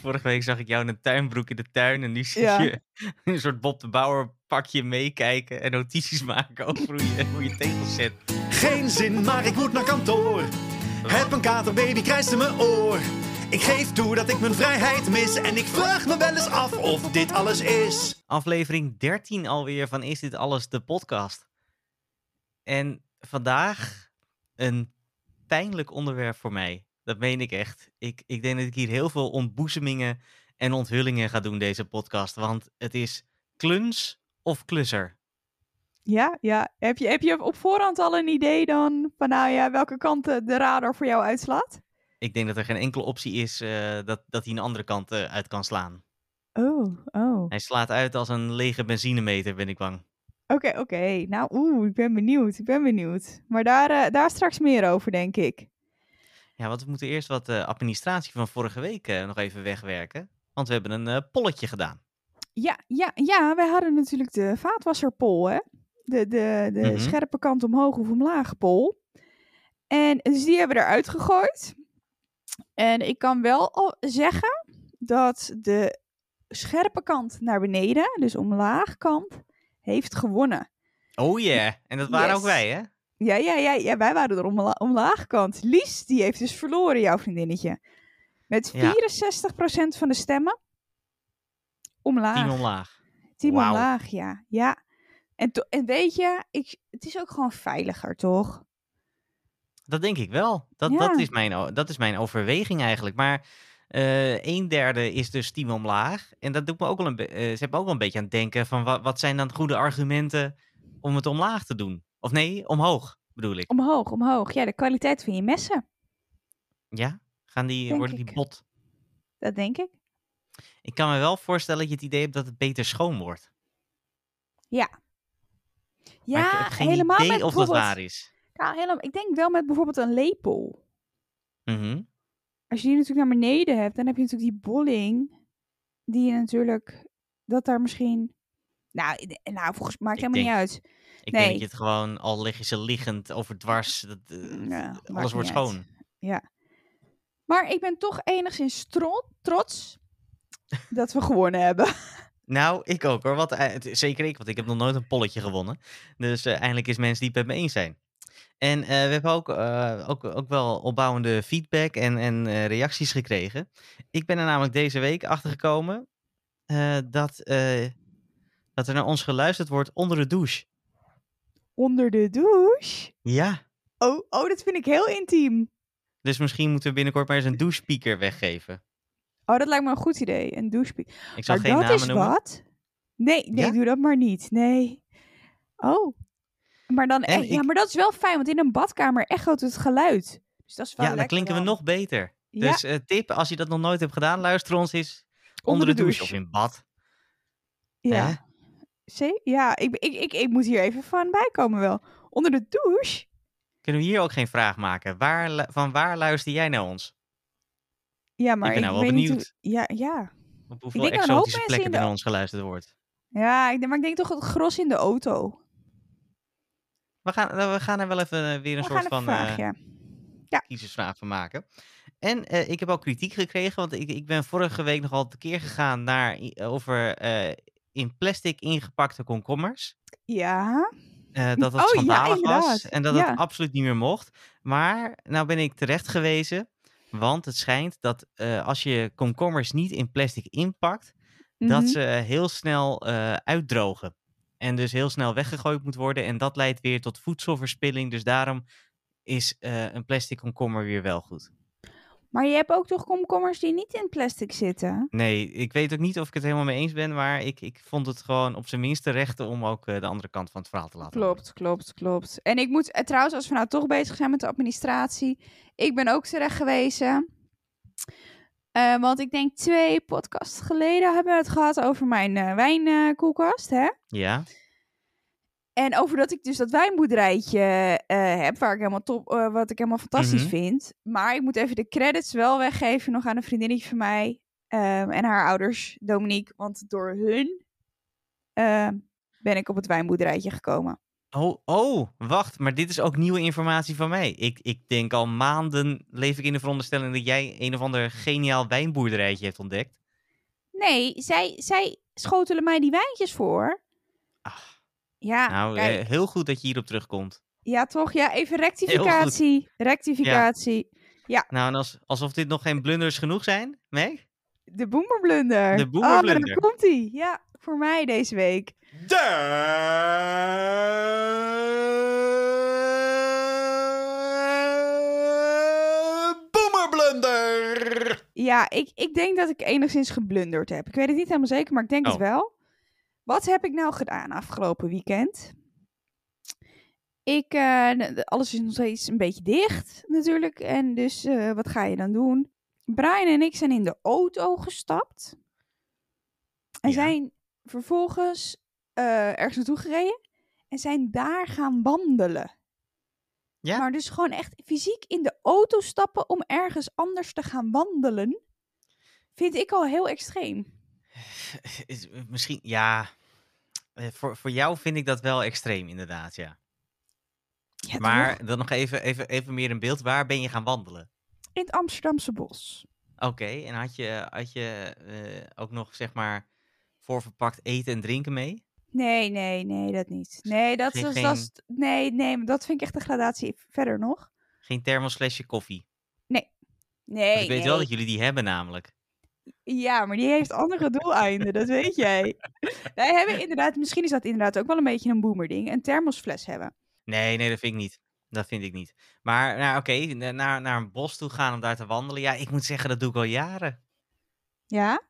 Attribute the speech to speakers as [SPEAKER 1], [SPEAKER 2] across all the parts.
[SPEAKER 1] Vorige week zag ik jou in een tuinbroek in de tuin en nu zie
[SPEAKER 2] Ja.
[SPEAKER 1] je een soort Bob de Bauer pakje meekijken en notities maken over hoe je, hoe je tegels zet.
[SPEAKER 3] Geen zin, maar ik moet naar kantoor. Heb een katerbaby, krijst in mijn oor. Ik geef toe dat ik mijn vrijheid mis. En ik vraag me wel eens af of dit alles is.
[SPEAKER 1] Aflevering 13 alweer van Is Dit Alles, de podcast. En vandaag een pijnlijk onderwerp voor mij. Dat meen ik echt. Ik, ik denk dat ik hier heel veel ontboezemingen en onthullingen ga doen deze podcast. Want het is kluns of klusser.
[SPEAKER 2] Ja, ja. Heb je, heb je op voorhand al een idee dan van nou ja, welke kant de radar voor jou uitslaat?
[SPEAKER 1] Ik denk dat er geen enkele optie is eh, dat, dat hij een andere kant eh, uit kan slaan.
[SPEAKER 2] Oh, oh.
[SPEAKER 1] Hij slaat uit als een lege benzinemeter, ben ik bang.
[SPEAKER 2] Oké, oké. Nou, oeh, ik ben benieuwd. Ik ben benieuwd. Maar daar, eh, daar straks meer over, denk ik.
[SPEAKER 1] Ja, want we moeten eerst wat eh, administratie van vorige week eh, nog even wegwerken. Want we hebben een eh, polletje gedaan.
[SPEAKER 2] Ja, ja, ja. Wij hadden natuurlijk de vaatwasserpol, hè? De, de, de
[SPEAKER 1] Mhm.
[SPEAKER 2] scherpe kant omhoog of omlaag pol. En dus die hebben we eruit gegooid. En ik kan wel al zeggen dat de scherpe kant naar beneden, dus omlaag kant, heeft gewonnen.
[SPEAKER 1] Oh yeah, en dat waren
[SPEAKER 2] Yes.
[SPEAKER 1] ook wij, hè?
[SPEAKER 2] Ja, ja, ja, ja wij waren er omla omlaag kant. Lies, die heeft dus verloren, jouw vriendinnetje. Met 64%
[SPEAKER 1] Ja.
[SPEAKER 2] van de stemmen. Omlaag.
[SPEAKER 1] Tien omlaag.
[SPEAKER 2] Team omlaag, ja. ja. En, en weet je, ik, het is ook gewoon veiliger, toch?
[SPEAKER 1] Dat denk ik wel. Dat,
[SPEAKER 2] Ja.
[SPEAKER 1] dat, is, mijn, dat is mijn overweging eigenlijk. Maar eh een derde is dus team omlaag. En dat doet me ook wel een, hebben ook wel een beetje aan het denken van wat, wat zijn dan goede argumenten om het omlaag te doen? Of nee, omhoog bedoel ik.
[SPEAKER 2] Omhoog, omhoog. Ja, de kwaliteit van je messen,
[SPEAKER 1] Ja? Gaan die,
[SPEAKER 2] Denk
[SPEAKER 1] worden die
[SPEAKER 2] ik.
[SPEAKER 1] bot?
[SPEAKER 2] dat denk ik.
[SPEAKER 1] Ik kan me wel voorstellen dat je het idee hebt dat het beter schoon wordt.
[SPEAKER 2] Ja.
[SPEAKER 1] maar
[SPEAKER 2] Ja,
[SPEAKER 1] ik heb geen
[SPEAKER 2] helemaal
[SPEAKER 1] idee
[SPEAKER 2] met
[SPEAKER 1] of dat waar is.
[SPEAKER 2] Nou, helemaal, ik denk wel met bijvoorbeeld een lepel.
[SPEAKER 1] Mhm.
[SPEAKER 2] Als je die natuurlijk naar beneden hebt, dan heb je natuurlijk die bolling. Die je natuurlijk, dat daar misschien... Nou, nou volgens mij maakt
[SPEAKER 1] Ik
[SPEAKER 2] helemaal
[SPEAKER 1] denk-
[SPEAKER 2] niet uit.
[SPEAKER 1] Ik
[SPEAKER 2] Nee.
[SPEAKER 1] denk dat je het gewoon, al lig je ze liggend over dwars, dat, eh,
[SPEAKER 2] Ja,
[SPEAKER 1] alles wordt
[SPEAKER 2] uit.
[SPEAKER 1] schoon.
[SPEAKER 2] Maar ik ben toch enigszins tro- trots dat we gewonnen hebben.
[SPEAKER 1] Nou, ik ook hoor. Want, eh, het- zeker ik, want ik heb nog nooit een polletje gewonnen. Dus eh, eindelijk is mensen die het met me eens zijn. En we hebben ook, ook, ook wel opbouwende feedback en, en reacties gekregen. Ik ben er namelijk deze week achter gekomen eh, dat, dat er naar ons geluisterd wordt onder de douche.
[SPEAKER 2] Onder de douche.
[SPEAKER 1] Ja,
[SPEAKER 2] Oh, oh, dat vind ik heel intiem.
[SPEAKER 1] dus misschien moeten we binnenkort maar eens een douchespeaker weggeven.
[SPEAKER 2] Oh, dat lijkt me een goed idee. Een douche.
[SPEAKER 1] Ik zal
[SPEAKER 2] Maar
[SPEAKER 1] geen
[SPEAKER 2] dat
[SPEAKER 1] namen
[SPEAKER 2] is
[SPEAKER 1] noemen.
[SPEAKER 2] wat. Nee, nee,
[SPEAKER 1] Ja?
[SPEAKER 2] doe dat maar niet. Nee. Oh. Maar dan, ja, maar dat is wel fijn, want in een badkamer echoot het geluid. Dus dat is wel
[SPEAKER 1] Ja, dan klinken we nog beter.
[SPEAKER 2] Ja,
[SPEAKER 1] Dus eh, tip, als je dat nog nooit hebt gedaan, luister ons eens onder, de, douche. of in bad.
[SPEAKER 2] Ja. Ja, ik, ik, ik, ik moet hier even van bijkomen wel. Onder de douche?
[SPEAKER 1] Kunnen we hier ook geen vraag maken? Waar, van waar luister jij naar ons?
[SPEAKER 2] Ja, maar
[SPEAKER 1] ik ben nou wel benieuwd
[SPEAKER 2] hoe- Ja, ja.
[SPEAKER 1] Op hoeveel
[SPEAKER 2] denk een hoop
[SPEAKER 1] exotische plekken
[SPEAKER 2] de-
[SPEAKER 1] naar ons geluisterd wordt.
[SPEAKER 2] Ja, ik, denk- maar ik denk toch het gros in de auto.
[SPEAKER 1] We gaan, eh, we gaan er wel even eh, weer een
[SPEAKER 2] We
[SPEAKER 1] soort
[SPEAKER 2] gaan even
[SPEAKER 1] van eh,
[SPEAKER 2] ja.
[SPEAKER 1] kiezersvraag van maken. En eh, ik heb ook kritiek gekregen, want ik, ik ben vorige week nogal tekeer gegaan naar, over in plastic ingepakte komkommers.
[SPEAKER 2] Ja.
[SPEAKER 1] Eh, dat het
[SPEAKER 2] Oh, ja,
[SPEAKER 1] schandalig was en dat
[SPEAKER 2] Ja.
[SPEAKER 1] het absoluut niet meer mocht. Maar nou ben ik terecht gewezen, want het schijnt dat eh, als je komkommers niet in plastic inpakt, dat
[SPEAKER 2] Mhm.
[SPEAKER 1] ze heel snel eh, uitdrogen. En dus heel snel weggegooid moet worden. En dat leidt weer tot voedselverspilling. Dus daarom is een plastic komkommer weer wel goed.
[SPEAKER 2] Maar je hebt ook toch komkommers die niet in plastic zitten?
[SPEAKER 1] Nee, ik weet ook niet of ik het helemaal mee eens ben. Maar ik, ik vond het gewoon op zijn minste rechten om ook eh, de andere kant van het verhaal te laten.
[SPEAKER 2] Klopt, klopt, klopt. En ik moet, eh, trouwens, als we nou toch bezig zijn met de administratie, ik ben ook terecht gewezen. Eh, want ik denk twee podcasts geleden hebben we het gehad over mijn wijnkoelkast, hè?
[SPEAKER 1] Ja,
[SPEAKER 2] En over dat ik dus dat wijnboerderijtje eh, heb, waar ik helemaal top, eh, wat ik helemaal fantastisch
[SPEAKER 1] Mhm.
[SPEAKER 2] vind. Maar ik moet even de credits wel weggeven nog aan een vriendinnetje van mij ehm, en haar ouders, Dominique. Want door hun eh, ben ik op het wijnboerderijtje gekomen.
[SPEAKER 1] Oh, oh, wacht, maar dit is ook nieuwe informatie van mij. Ik, ik denk al maanden leef ik in de veronderstelling dat jij een of ander geniaal wijnboerderijtje hebt ontdekt.
[SPEAKER 2] Nee, zij, zij schotelen mij die wijntjes voor.
[SPEAKER 1] Ach,
[SPEAKER 2] Ja,
[SPEAKER 1] nou,
[SPEAKER 2] kijk.
[SPEAKER 1] eh, heel goed dat je hierop terugkomt.
[SPEAKER 2] ja, toch? Ja, even rectificatie. Rectificatie.
[SPEAKER 1] Nou, en als, alsof dit nog geen blunders genoeg zijn, Meg?
[SPEAKER 2] De boemerblunder.
[SPEAKER 1] De
[SPEAKER 2] Oh,
[SPEAKER 1] boemerblunder.
[SPEAKER 2] daar komt ie. Ja, voor mij deze week.
[SPEAKER 3] De Boemerblunder!
[SPEAKER 2] Ja, ik, ik denk dat ik enigszins geblunderd heb. Ik weet het niet helemaal zeker, maar ik denk het
[SPEAKER 1] Oh.
[SPEAKER 2] wel. Wat heb ik nou gedaan afgelopen weekend? Ik, eh, alles is nog steeds een beetje dicht natuurlijk. En dus eh, wat ga je dan doen? Brian en ik zijn in de auto gestapt. En
[SPEAKER 1] Ja.
[SPEAKER 2] zijn vervolgens eh, ergens naartoe gereden. En zijn daar gaan wandelen.
[SPEAKER 1] Ja?
[SPEAKER 2] Maar dus gewoon echt fysiek in de auto stappen om ergens anders te gaan wandelen. Vind ik al heel extreem.
[SPEAKER 1] Is- Misschien, ja. eh, Voor, voor jou vind ik dat wel extreem, inderdaad, ja.
[SPEAKER 2] Ja,
[SPEAKER 1] maar
[SPEAKER 2] toch?
[SPEAKER 1] dan nog even, even, even meer in beeld. Waar ben je gaan wandelen?
[SPEAKER 2] In het Amsterdamse bos.
[SPEAKER 1] Oké, en had je, had je eh, ook nog, zeg maar, voorverpakt eten en drinken mee?
[SPEAKER 2] Nee, nee, nee, dat niet. Nee, dat is,
[SPEAKER 1] geen-
[SPEAKER 2] dat is, nee, nee, maar dat vind ik echt een gradatie verder nog.
[SPEAKER 1] Geen thermosflesje koffie?
[SPEAKER 2] Nee,
[SPEAKER 1] Want ik weet wel
[SPEAKER 2] nee.
[SPEAKER 1] dat jullie die hebben namelijk.
[SPEAKER 2] Ja, maar die heeft andere doeleinden, dat weet jij. Wij hebben inderdaad, misschien is dat inderdaad ook wel een beetje een boomerding, een thermosfles hebben.
[SPEAKER 1] Nee, nee, dat vind ik niet. Dat vind ik niet. Maar, nou, oké, na- naar, naar een bos toe gaan om daar te wandelen. Ja, ik moet zeggen, dat doe ik al jaren.
[SPEAKER 2] Ja?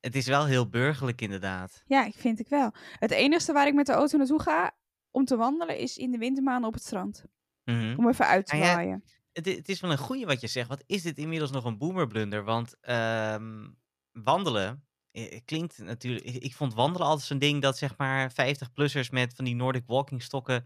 [SPEAKER 1] Het is wel heel burgerlijk, inderdaad.
[SPEAKER 2] Ja, ik vind ik wel. Het enige waar ik met de auto naartoe ga om te wandelen is in de wintermaanden op het strand.
[SPEAKER 1] Mhm.
[SPEAKER 2] Om even uit te
[SPEAKER 1] Ah, ja. Het, het is wel een goeie wat je zegt. Wat is dit inmiddels nog een boomerblunder? Want ehm, wandelen eh, klinkt natuurlijk... Ik, ik vond wandelen altijd zo'n ding dat zeg maar 50-plussers met van die Nordic walking stokken...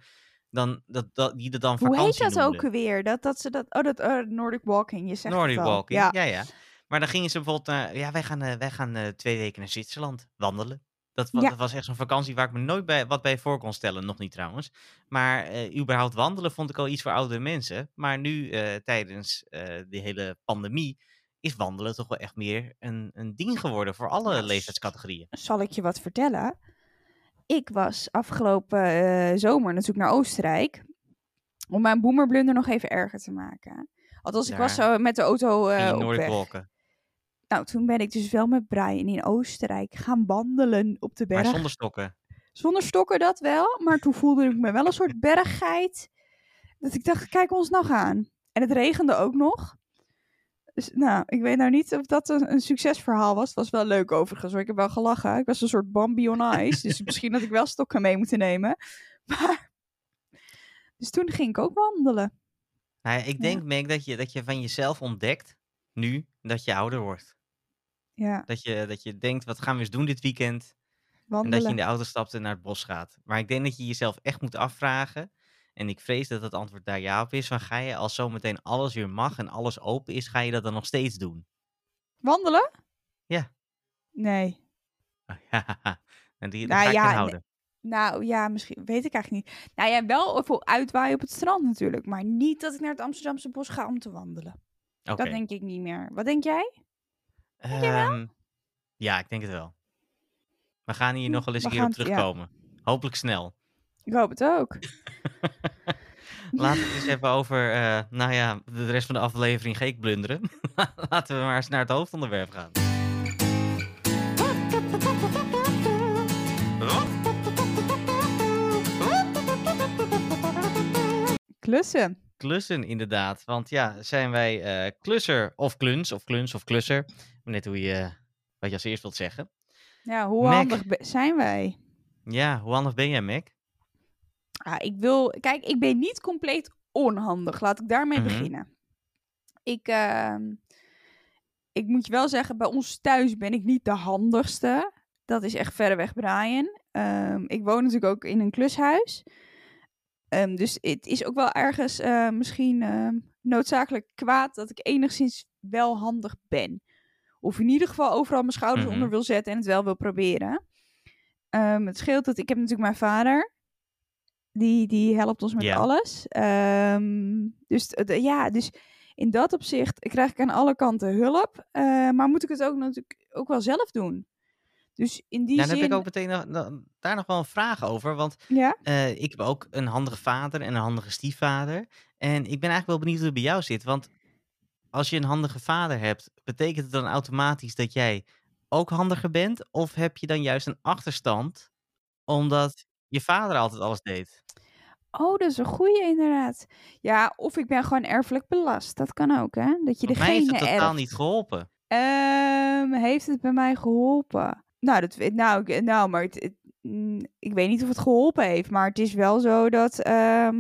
[SPEAKER 1] Dan, dat, dat, die er dan
[SPEAKER 2] Hoe heet dat ook weer? Dat, dat ze dat, oh, dat eh, Nordic Walking, je zegt
[SPEAKER 1] Nordic walking,
[SPEAKER 2] Ja.
[SPEAKER 1] ja. ja, Maar dan gingen ze bijvoorbeeld... naar ja, wij gaan, eh, wij gaan eh, twee weken naar Zwitserland wandelen. Dat was,
[SPEAKER 2] Ja.
[SPEAKER 1] dat was echt zo'n vakantie waar ik me nooit bij, wat bij voor kon stellen. Nog niet trouwens. Maar eh, überhaupt wandelen vond ik al iets voor oudere mensen. Maar nu, eh, tijdens eh de hele pandemie, is wandelen toch wel echt meer een, een ding geworden voor alle leeftijdscategorieën.
[SPEAKER 2] Zal ik je wat vertellen? Ik was afgelopen zomer natuurlijk naar Oostenrijk. Om mijn boemerblunder nog even erger te maken. Althans, ik was zo met de auto
[SPEAKER 1] je
[SPEAKER 2] op weg. Nou, toen ben ik dus wel met Brian in Oostenrijk gaan wandelen op de berg.
[SPEAKER 1] Maar zonder stokken.
[SPEAKER 2] Zonder stokken dat wel, maar toen voelde ik me wel een soort berggeit. Dat ik dacht, kijk ons nou gaan. En het regende ook nog. Dus nou, ik weet nou niet of dat een, een succesverhaal was. Het was wel leuk overigens, hoor. ik heb wel gelachen. Ik was een soort Bambi on ice, dus misschien had ik wel stokken mee moeten nemen. Maar, dus toen ging ik ook wandelen.
[SPEAKER 1] Nou ja, ik
[SPEAKER 2] Ja.
[SPEAKER 1] denk, Meg, dat je, dat je van jezelf ontdekt, nu, dat je ouder wordt.
[SPEAKER 2] Ja,
[SPEAKER 1] Dat je, dat je denkt, wat gaan we eens doen dit weekend? En dat je
[SPEAKER 2] wandelen.
[SPEAKER 1] in de auto stapt en naar het bos gaat. Maar ik denk dat je jezelf echt moet afvragen. En ik vrees dat het antwoord daar ja op is. Van ga je als zometeen alles weer mag en alles open is, ga je dat dan nog steeds doen?
[SPEAKER 2] Wandelen?
[SPEAKER 1] Ja.
[SPEAKER 2] Nee.
[SPEAKER 1] en die, die
[SPEAKER 2] Nou
[SPEAKER 1] ga
[SPEAKER 2] ja, nee.
[SPEAKER 1] inhouden.
[SPEAKER 2] Nou ja, misschien weet ik eigenlijk niet. Nou ja, wel even uitwaaien op het strand natuurlijk. Maar niet dat ik naar het Amsterdamse bos ga om te wandelen. Dat denk ik niet meer. Wat denk jij?
[SPEAKER 1] Ehm, ja, ik denk het wel. We gaan hier
[SPEAKER 2] Hm,
[SPEAKER 1] nog wel eens
[SPEAKER 2] we
[SPEAKER 1] een keer op
[SPEAKER 2] gaan het- ja.
[SPEAKER 1] terugkomen. Hopelijk snel.
[SPEAKER 2] Ik hoop het ook.
[SPEAKER 1] Laten we het eens even over, eh, nou ja, de rest van de aflevering ga ik blunderen. Laten we maar eens naar het hoofdonderwerp gaan.
[SPEAKER 2] Klussen.
[SPEAKER 1] Klussen, inderdaad. Want ja, zijn wij eh, klusser of kluns, of kluns of klusser. Net hoe je, wat je als eerst wilt zeggen.
[SPEAKER 2] Ja, hoe
[SPEAKER 1] Mac.
[SPEAKER 2] handig zijn wij?
[SPEAKER 1] Ja, hoe handig ben jij, Mac?
[SPEAKER 2] Ah, ik wil... Kijk, ik ben niet compleet onhandig. Laat ik daarmee
[SPEAKER 1] Mhm.
[SPEAKER 2] beginnen. Ik, ehm, ik moet je wel zeggen, bij ons thuis ben ik niet de handigste. Dat is echt verreweg Brian. Ehm, ik woon natuurlijk ook in een klushuis. Ehm, dus het is ook wel ergens eh, misschien noodzakelijk kwaad dat ik enigszins wel handig ben. Of in ieder geval overal mijn schouders
[SPEAKER 1] Mhm.
[SPEAKER 2] onder wil zetten en het wel wil proberen. Ehm, het scheelt dat ik heb natuurlijk mijn vader. Die, die helpt ons met alles. Ehm, dus, de- ja, dus in dat opzicht krijg ik aan alle kanten hulp. Eh, maar moet ik het ook natuurlijk ook wel zelf doen. Dus in die
[SPEAKER 1] dan
[SPEAKER 2] zin...
[SPEAKER 1] heb ik ook meteen nog- daar nog wel een vraag over. Want
[SPEAKER 2] Ja?
[SPEAKER 1] eh, ik heb ook een handige vader en een handige stiefvader. En ik ben eigenlijk wel benieuwd hoe het bij jou zit. Want als je een handige vader hebt, betekent het dan automatisch dat jij ook handiger bent? Of heb je dan juist een achterstand omdat je vader altijd alles deed?
[SPEAKER 2] Oh, dat is een goeie inderdaad. Ja, of ik ben gewoon erfelijk belast. Dat kan ook, hè? Dat je
[SPEAKER 1] Want mij heeft
[SPEAKER 2] degene
[SPEAKER 1] het totaal
[SPEAKER 2] erft.
[SPEAKER 1] niet geholpen.
[SPEAKER 2] Ehm, heeft het bij mij geholpen? Nou, dat, weet- nou, ik- nou maar het, het- mm, ik weet niet of het geholpen heeft. Maar het is wel zo dat ehm,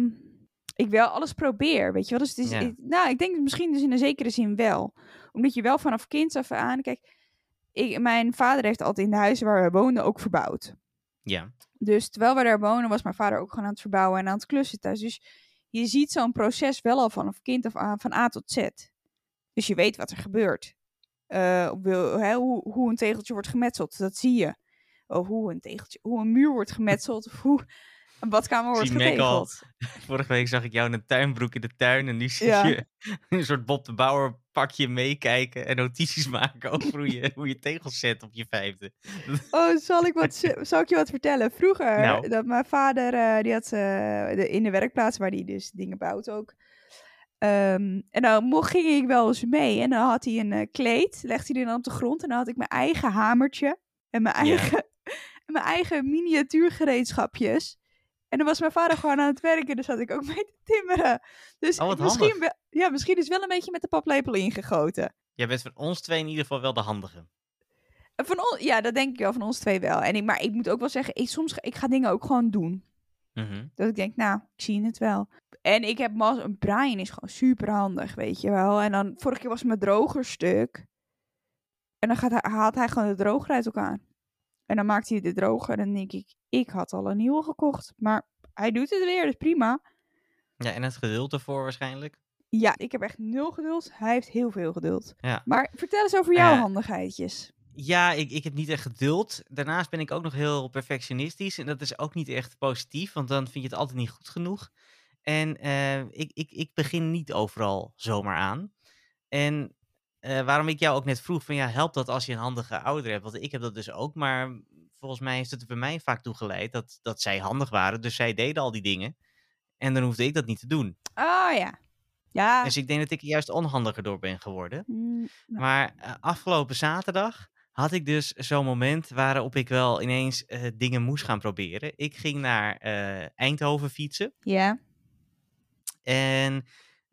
[SPEAKER 2] ik wel alles probeer. Weet je wel? Dus het is,
[SPEAKER 1] Ja.
[SPEAKER 2] ik- nou, ik denk misschien dus in een zekere zin wel. Omdat je wel vanaf kinds af aan... Kijk, ik, mijn vader heeft altijd in de huizen waar we woonden ook verbouwd.
[SPEAKER 1] Ja,
[SPEAKER 2] Dus terwijl we daar wonen, was mijn vader ook gewoon aan het verbouwen en aan het klussen thuis. Dus je ziet zo'n proces wel al vanaf kind af aan, van A tot Z. Dus je weet wat er gebeurt. Eh, hoe, hoe een tegeltje wordt gemetseld, dat zie je. Of hoe een tegeltje, hoe een muur wordt gemetseld, of hoe een badkamer wordt getegeld.
[SPEAKER 1] vorige week zag ik jou in een tuinbroek in de tuin. En nu zie
[SPEAKER 2] Ja.
[SPEAKER 1] je een soort Bob de Bouwer pakje meekijken en notities maken over hoe je, hoe je tegels zet op je vijfde.
[SPEAKER 2] Oh, zal ik, wat, zal ik je wat vertellen? Vroeger,
[SPEAKER 1] Nou.
[SPEAKER 2] dat mijn vader, eh, die had de, in de werkplaats waar hij dus dingen bouwt ook. Ehm, en dan mocht, ging ik wel eens mee. En dan had hij een eh, kleed, legde hij dan op de grond. En dan had ik mijn eigen hamertje en mijn
[SPEAKER 1] Ja.
[SPEAKER 2] eigen, en mijn eigen miniatuurgereedschapjes. En dan was mijn vader gewoon aan het werken, en dus zat ik ook mee te timmeren. Dus
[SPEAKER 1] Oh,
[SPEAKER 2] misschien, wel- ja, misschien is wel een beetje met de paplepel ingegoten.
[SPEAKER 1] Jij bent van ons twee in ieder geval wel de handige.
[SPEAKER 2] Van on, ja, dat denk ik wel, van ons twee wel. En ik, maar ik moet ook wel zeggen, ik, soms ga, ik ga dingen ook gewoon doen.
[SPEAKER 1] Mhm.
[SPEAKER 2] Dat ik denk, nou, ik zie het wel. En ik heb mas, een Brian is gewoon super handig, weet je wel. En dan, vorige keer was mijn droger stuk. En dan gaat hij, haalt hij gewoon de droger uit elkaar. En dan maakt hij de droger. En dan denk ik, ik had al een nieuwe gekocht. Maar hij doet het weer, dus prima.
[SPEAKER 1] Ja, en het geduld ervoor waarschijnlijk.
[SPEAKER 2] Ja, ik heb echt nul geduld. Hij heeft heel veel geduld.
[SPEAKER 1] Ja.
[SPEAKER 2] Maar vertel eens over jouw
[SPEAKER 1] Eh,
[SPEAKER 2] handigheidjes.
[SPEAKER 1] Ja, ik, ik heb niet echt geduld. Daarnaast ben ik ook nog heel perfectionistisch. En dat is ook niet echt positief, want dan vind je het altijd niet goed genoeg. En eh, ik, ik, ik begin niet overal zomaar aan. En eh, waarom ik jou ook net vroeg, van ja, helpt dat als je een handige ouder hebt? Want ik heb dat dus ook, maar volgens mij heeft het er bij mij vaak toe geleid dat, dat zij handig waren. Dus zij deden al die dingen. En dan hoefde ik dat niet te doen.
[SPEAKER 2] Ah ja. Ja.
[SPEAKER 1] Dus ik denk dat ik er juist onhandiger door ben geworden.
[SPEAKER 2] Mm.
[SPEAKER 1] Maar eh, afgelopen zaterdag had ik dus zo'n moment waarop ik wel ineens eh, dingen moest gaan proberen. Ik ging naar Eindhoven fietsen
[SPEAKER 2] ja.
[SPEAKER 1] en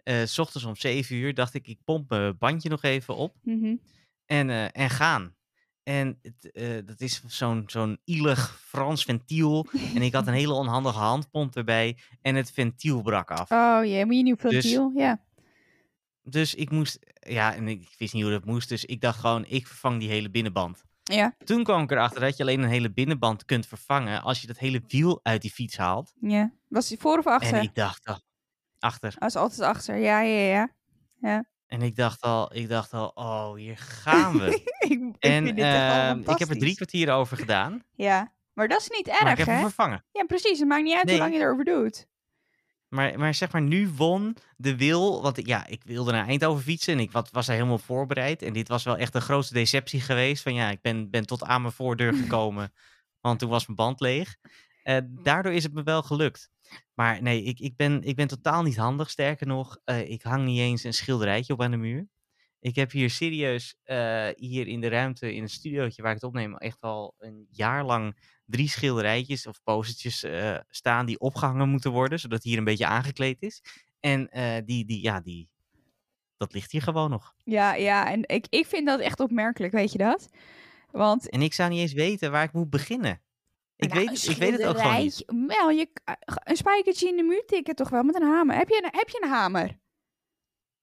[SPEAKER 1] eh, s ochtends om 7 uur dacht ik, ik pomp mijn bandje nog even op
[SPEAKER 2] Mhm.
[SPEAKER 1] en, eh, en gaan. En het, eh, dat is zo'n zo'n ielig Frans ventiel. En ik had een hele onhandige handpomp erbij. En het ventiel brak af.
[SPEAKER 2] Oh jee, moet je nieuw
[SPEAKER 1] Dus-
[SPEAKER 2] ventiel? Ja.
[SPEAKER 1] Dus ik moest, ja, en ik wist niet hoe dat moest. Dus ik dacht gewoon, ik vervang die hele binnenband.
[SPEAKER 2] Ja.
[SPEAKER 1] Toen kwam ik erachter dat je alleen een hele binnenband kunt vervangen als je dat hele wiel uit die fiets haalt.
[SPEAKER 2] Ja. Was hij voor of achter?
[SPEAKER 1] En ik dacht achter.
[SPEAKER 2] Was altijd achter. Ja, ja, ja.
[SPEAKER 1] En ik dacht al, ik dacht al, oh, hier gaan we.
[SPEAKER 2] ik, ik
[SPEAKER 1] en
[SPEAKER 2] echt wel
[SPEAKER 1] ehm, ik heb er drie
[SPEAKER 2] fantastisch.
[SPEAKER 1] kwartier over gedaan,
[SPEAKER 2] Ja. Maar dat is niet
[SPEAKER 1] maar ik
[SPEAKER 2] erg,
[SPEAKER 1] heb
[SPEAKER 2] hè?
[SPEAKER 1] hem vervangen.
[SPEAKER 2] Ja, precies. Het maakt niet uit
[SPEAKER 1] Nee.
[SPEAKER 2] hoe lang je erover doet.
[SPEAKER 1] Maar, maar zeg maar, nu won de wil. Want ik- ja, ik wilde naar Eindhoven fietsen en ik wat, was daar helemaal voorbereid. En dit was wel echt een grootste deceptie geweest. Van ja, ik ben, ben tot aan mijn voordeur gekomen, want toen was mijn band leeg. Eh, daardoor is het me wel gelukt. Maar nee, ik, ik, ben, ik ben totaal niet handig. Sterker nog, eh, ik hang niet eens een schilderijtje op aan de muur. Ik heb hier serieus, eh, hier in de ruimte, in het studiootje waar ik het opneem, echt al een jaar lang drie schilderijtjes of postertjes staan die opgehangen moeten worden, zodat hier een beetje aangekleed is. En die, die, ja, die, dat ligt hier gewoon nog.
[SPEAKER 2] Ja, ja. En ik, ik vind dat echt opmerkelijk, weet je dat? Want
[SPEAKER 1] En ik zou niet eens weten waar ik moet beginnen. Ik,
[SPEAKER 2] Nou,
[SPEAKER 1] weet, ik weet het ook gewoon niet.
[SPEAKER 2] je, een spijkertje in de muur tikken toch wel met een hamer. Heb je een, heb je een hamer?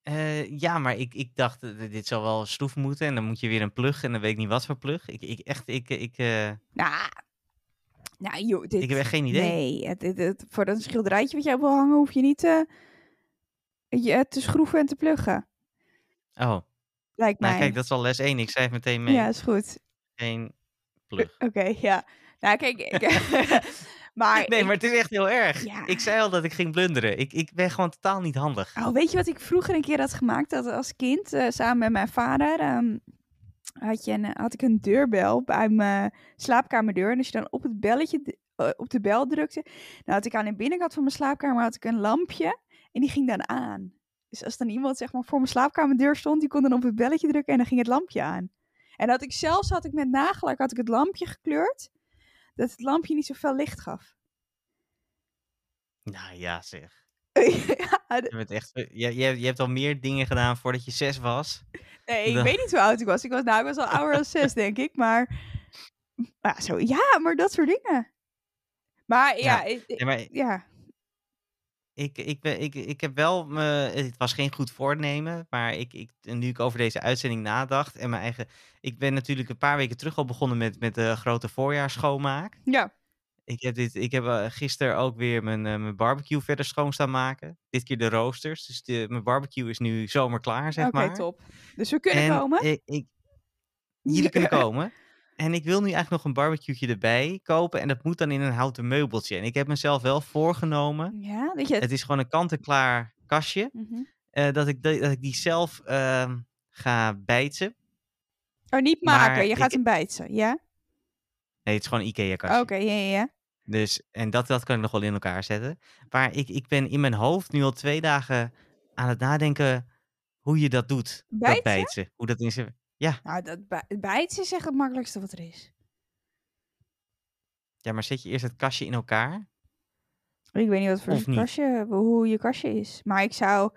[SPEAKER 1] Eh, ja, maar ik, ik dacht, eh, dit zou wel sloef moeten. En dan moet je weer een plug en dan weet ik niet wat voor plug. Ik, ik, echt, ik, ik, eh,
[SPEAKER 2] Nou, nou joh, dit...
[SPEAKER 1] ik heb echt geen idee.
[SPEAKER 2] Nee, het, het, het- voor een schilderijtje wat jij wil hangen, hoef je niet eh, je, te schroeven en te pluggen.
[SPEAKER 1] Oh,
[SPEAKER 2] Lijkt mij.
[SPEAKER 1] nou kijk, dat is al les 1. Ik schrijf meteen mee.
[SPEAKER 2] Ja, is goed.
[SPEAKER 1] Geen plug.
[SPEAKER 2] Oké, ja. Nou, kijk, ik, Maar,
[SPEAKER 1] Nee,
[SPEAKER 2] ik-
[SPEAKER 1] maar het is echt heel erg.
[SPEAKER 2] Ja.
[SPEAKER 1] Ik zei al dat ik ging blunderen. Ik, ik ben gewoon totaal niet handig.
[SPEAKER 2] Oh, weet je wat ik vroeger een keer had gemaakt? Dat als kind, eh, samen met mijn vader, ehm, had, je een, had ik een deurbel bij mijn slaapkamerdeur. En als je dan op het belletje, eh, op de bel drukte, dan had ik aan de binnenkant van mijn slaapkamer had ik een lampje. En die ging dan aan. Dus als dan iemand zeg maar voor mijn slaapkamerdeur stond, die kon dan op het belletje drukken en dan ging het lampje aan. En had ik zelfs, had ik met nagellak, had ik het lampje gekleurd, dat het lampje niet zoveel licht gaf.
[SPEAKER 1] Nou ja, zeg.
[SPEAKER 2] ja, d-
[SPEAKER 1] Je, bent echt, je, je, je hebt al meer dingen gedaan voordat je zes was.
[SPEAKER 2] Nee, ik weet niet hoe oud ik was. Ik was, nou, ik was al ouder dan zes, denk ik. Maar, maar zo, ja, maar dat soort dingen. Maar ja,
[SPEAKER 1] Ja,
[SPEAKER 2] ik- ik-
[SPEAKER 1] Nee, maar
[SPEAKER 2] ja.
[SPEAKER 1] Ik, ik, ben, ik, ik heb wel... Me, het was geen goed voornemen. Maar ik, ik, nu ik over deze uitzending nadacht... En mijn eigen... Ik ben natuurlijk een paar weken terug al begonnen met, met de grote voorjaarsschoonmaak.
[SPEAKER 2] ja.
[SPEAKER 1] Ik heb, dit, ik heb eh, gisteren ook weer mijn, eh, mijn barbecue verder schoon staan maken. Dit keer de roosters. Dus de, mijn barbecue is nu zomerklaar, zeg
[SPEAKER 2] Oké,
[SPEAKER 1] maar.
[SPEAKER 2] top. Dus we kunnen
[SPEAKER 1] en
[SPEAKER 2] komen.
[SPEAKER 1] Ik, ik, jullie kunnen komen. En ik wil nu eigenlijk nog een barbecue'tje erbij kopen. En dat moet dan in een houten meubeltje. En ik heb mezelf wel voorgenomen.
[SPEAKER 2] Ja, weet je het?
[SPEAKER 1] Het is gewoon een kant-en-klaar kastje.
[SPEAKER 2] Mhm.
[SPEAKER 1] eh, dat, ik, dat ik die zelf ehm, ga bijtsen.
[SPEAKER 2] Oh, niet
[SPEAKER 1] maar
[SPEAKER 2] maken. Je
[SPEAKER 1] ik-
[SPEAKER 2] gaat hem bijten, ja?
[SPEAKER 1] Nee, het is gewoon een Ikea-kastje.
[SPEAKER 2] Oké, ja, ja, ja.
[SPEAKER 1] Dus, en dat, dat kan ik nog wel in elkaar zetten. Maar ik, ik ben in mijn hoofd nu al twee dagen aan het nadenken hoe je dat doet.
[SPEAKER 2] Bijten?
[SPEAKER 1] Dat bijtsen. Hoe dat in zijn...
[SPEAKER 2] Nou, dat bij- bijten is echt het makkelijkste wat er is.
[SPEAKER 1] Ja, maar zet je eerst het kastje in elkaar?
[SPEAKER 2] Ik weet niet wat voor een kastje, hoe je kastje is. Maar ik zou...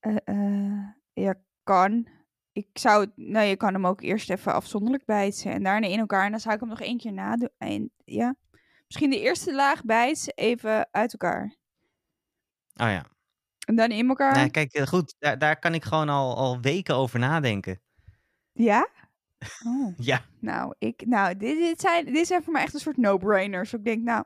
[SPEAKER 2] eh, eh, ja, kan. Ik zou... het- Nou, je kan hem ook eerst even afzonderlijk bijten. En daarna in elkaar. En dan zou ik hem nog één keer nadoen. En, ja. Misschien de eerste laag bijt even uit elkaar.
[SPEAKER 1] Oh ja.
[SPEAKER 2] En dan in elkaar.
[SPEAKER 1] Nou, kijk, eh, goed, daar, daar kan ik gewoon al, al weken over nadenken.
[SPEAKER 2] Ja? Oh.
[SPEAKER 1] Ja,
[SPEAKER 2] Nou, ik, nou dit, dit, zijn, dit zijn voor mij echt een soort no-brainers. Ik denk, nou,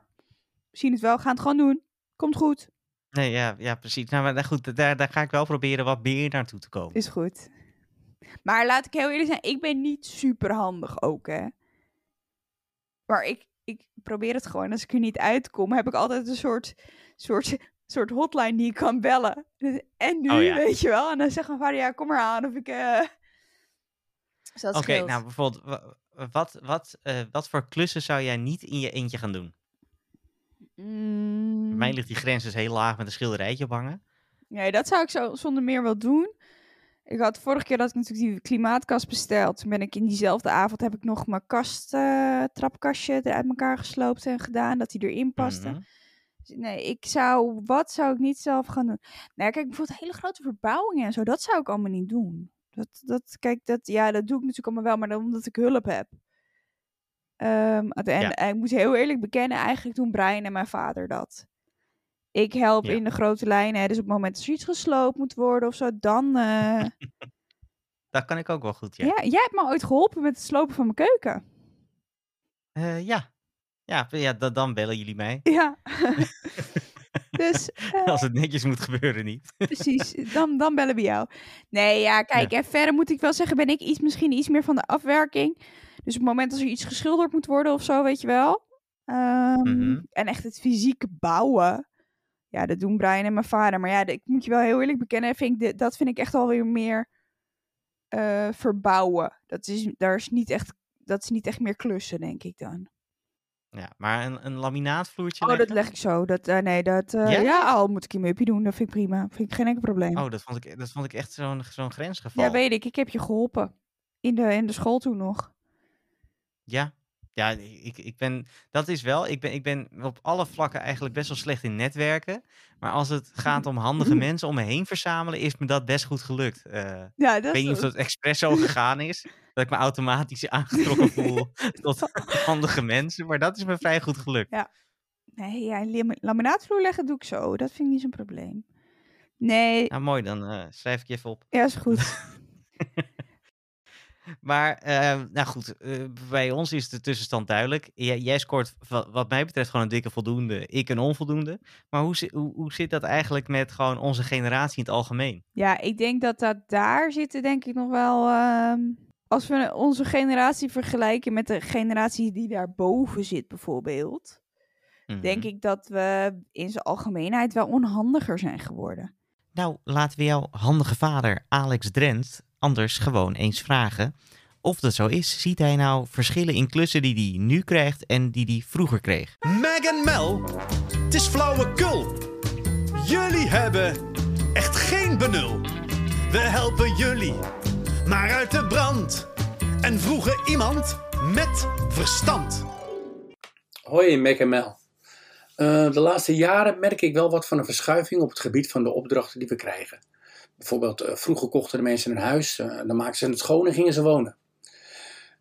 [SPEAKER 2] we zien het wel. Gaan het gewoon doen. Komt goed.
[SPEAKER 1] nee, ja, ja precies. Nou, maar nou, goed, daar, daar ga ik wel proberen wat meer naartoe te komen.
[SPEAKER 2] Is goed. Maar laat ik heel eerlijk zijn, ik ben niet super handig ook, hè. Maar ik, ik probeer het gewoon. Als ik er niet uitkom, heb ik altijd een soort, soort, soort hotline die ik kan bellen. En nu,
[SPEAKER 1] Oh ja.
[SPEAKER 2] weet je wel. En dan zegt mijn vader, ja, kom maar aan. Of ik... eh Dus dat
[SPEAKER 1] Oké, nou bijvoorbeeld, wa- wat, wat, eh, wat voor klussen zou jij niet in je eentje gaan doen?
[SPEAKER 2] Mm,
[SPEAKER 1] Bij mij ligt die grens dus heel laag met een schilderijtje ophangen.
[SPEAKER 2] Nee, dat zou ik zo zonder meer wel doen. Ik had vorige keer dat ik natuurlijk die klimaatkast besteld. Toen ben ik in diezelfde avond heb ik nog mijn kast, eh, trapkastje er uit elkaar gesloopt en gedaan. Dat die erin paste.
[SPEAKER 1] Mhm.
[SPEAKER 2] Dus Nee, ik zou, wat zou ik niet zelf gaan doen? Nou, kijk, bijvoorbeeld hele grote verbouwingen en zo, dat zou ik allemaal niet doen. Dat, dat, kijk, dat, ja, dat doe ik natuurlijk allemaal wel, maar dan omdat ik hulp heb. Ehm, en
[SPEAKER 1] Ja.
[SPEAKER 2] ik moet heel eerlijk bekennen, eigenlijk doen Brian en mijn vader dat. Ik help
[SPEAKER 1] Ja.
[SPEAKER 2] in de grote lijnen, dus op het moment dat er iets gesloopt moet worden of zo, dan... eh,
[SPEAKER 1] Dat kan ik ook wel goed, ja.
[SPEAKER 2] ja. jij hebt me ooit geholpen met het slopen van mijn keuken.
[SPEAKER 1] Eh, ja. Ja, ja da- dan bellen jullie mij.
[SPEAKER 2] Ja. dus eh,
[SPEAKER 1] Als het netjes moet gebeuren, niet.
[SPEAKER 2] Precies, dan, dan bellen we jou. Nee, ja, kijk, en verder moet ik wel zeggen, ben ik iets, misschien iets meer van de afwerking. Dus op het moment als er iets geschilderd moet worden of zo, weet je wel. Ehm,
[SPEAKER 1] Mhm.
[SPEAKER 2] En echt het fysieke bouwen. Ja, dat doen Brian en mijn vader. Maar ja, ik moet je wel heel eerlijk bekennen, vind ik, dit- dat vind ik echt alweer meer eh, verbouwen. Dat is, daar is niet echt, dat is niet echt meer klussen, denk ik dan.
[SPEAKER 1] Ja, maar een, een laminaatvloertje
[SPEAKER 2] Oh, dat leg ik zo. Dat, eh, nee, dat, eh,
[SPEAKER 1] Ja?
[SPEAKER 2] ja? al moet ik uppie doen. Dat vind ik prima. Vind ik geen enkel probleem.
[SPEAKER 1] Oh, dat vond ik, dat vond ik echt zo'n zo'n grensgeval.
[SPEAKER 2] Ja, weet ik. Ik heb je geholpen. In de, in de school toen nog.
[SPEAKER 1] Ja, ja ik, ik ben, dat is wel. Ik ben, ik ben op alle vlakken eigenlijk best wel slecht in netwerken. Maar als het gaat om handige mensen om me heen verzamelen, is me dat best goed gelukt. Eh,
[SPEAKER 2] Ja,
[SPEAKER 1] ik
[SPEAKER 2] dat
[SPEAKER 1] weet niet of dat expres zo gegaan is. Dat ik me automatisch aangetrokken voel tot handige mensen. Maar dat is me vrij goed gelukt.
[SPEAKER 2] Nee, ja, lam- laminaatvloer leggen doe ik zo. Dat vind ik niet zo'n probleem. Nee,
[SPEAKER 1] Nou, mooi, dan eh, schrijf ik je even op.
[SPEAKER 2] ja, is goed.
[SPEAKER 1] Maar, eh, nou goed, eh, bij ons is de tussenstand duidelijk. Jij, jij scoort wa- wat mij betreft gewoon een dikke voldoende, ik een onvoldoende. Maar hoe, hoe, hoe zit dat eigenlijk met gewoon onze generatie in het algemeen?
[SPEAKER 2] Ja, ik denk dat dat daar zitten, denk ik nog wel. ehm, als we onze generatie vergelijken met de generatie die daarboven zit, bijvoorbeeld. denk
[SPEAKER 1] Mhm.
[SPEAKER 2] ik dat we in zijn algemeenheid wel onhandiger zijn geworden.
[SPEAKER 1] Nou, laten we jouw handige vader Alex Drent anders gewoon eens vragen of dat zo is. Ziet hij nou verschillen in klussen die hij nu krijgt en die hij vroeger kreeg?
[SPEAKER 3] Meg en Mel, het is flauwekul. Jullie hebben echt geen benul. We helpen jullie, maar uit de brand. En vroegen iemand met verstand.
[SPEAKER 4] Hoi, Mac en Mel. Eh, de laatste jaren merk ik wel wat van een verschuiving op het gebied van de opdrachten die we krijgen. Bijvoorbeeld, eh, vroeger kochten de mensen een huis, eh, dan maakten ze het schoon en gingen ze wonen.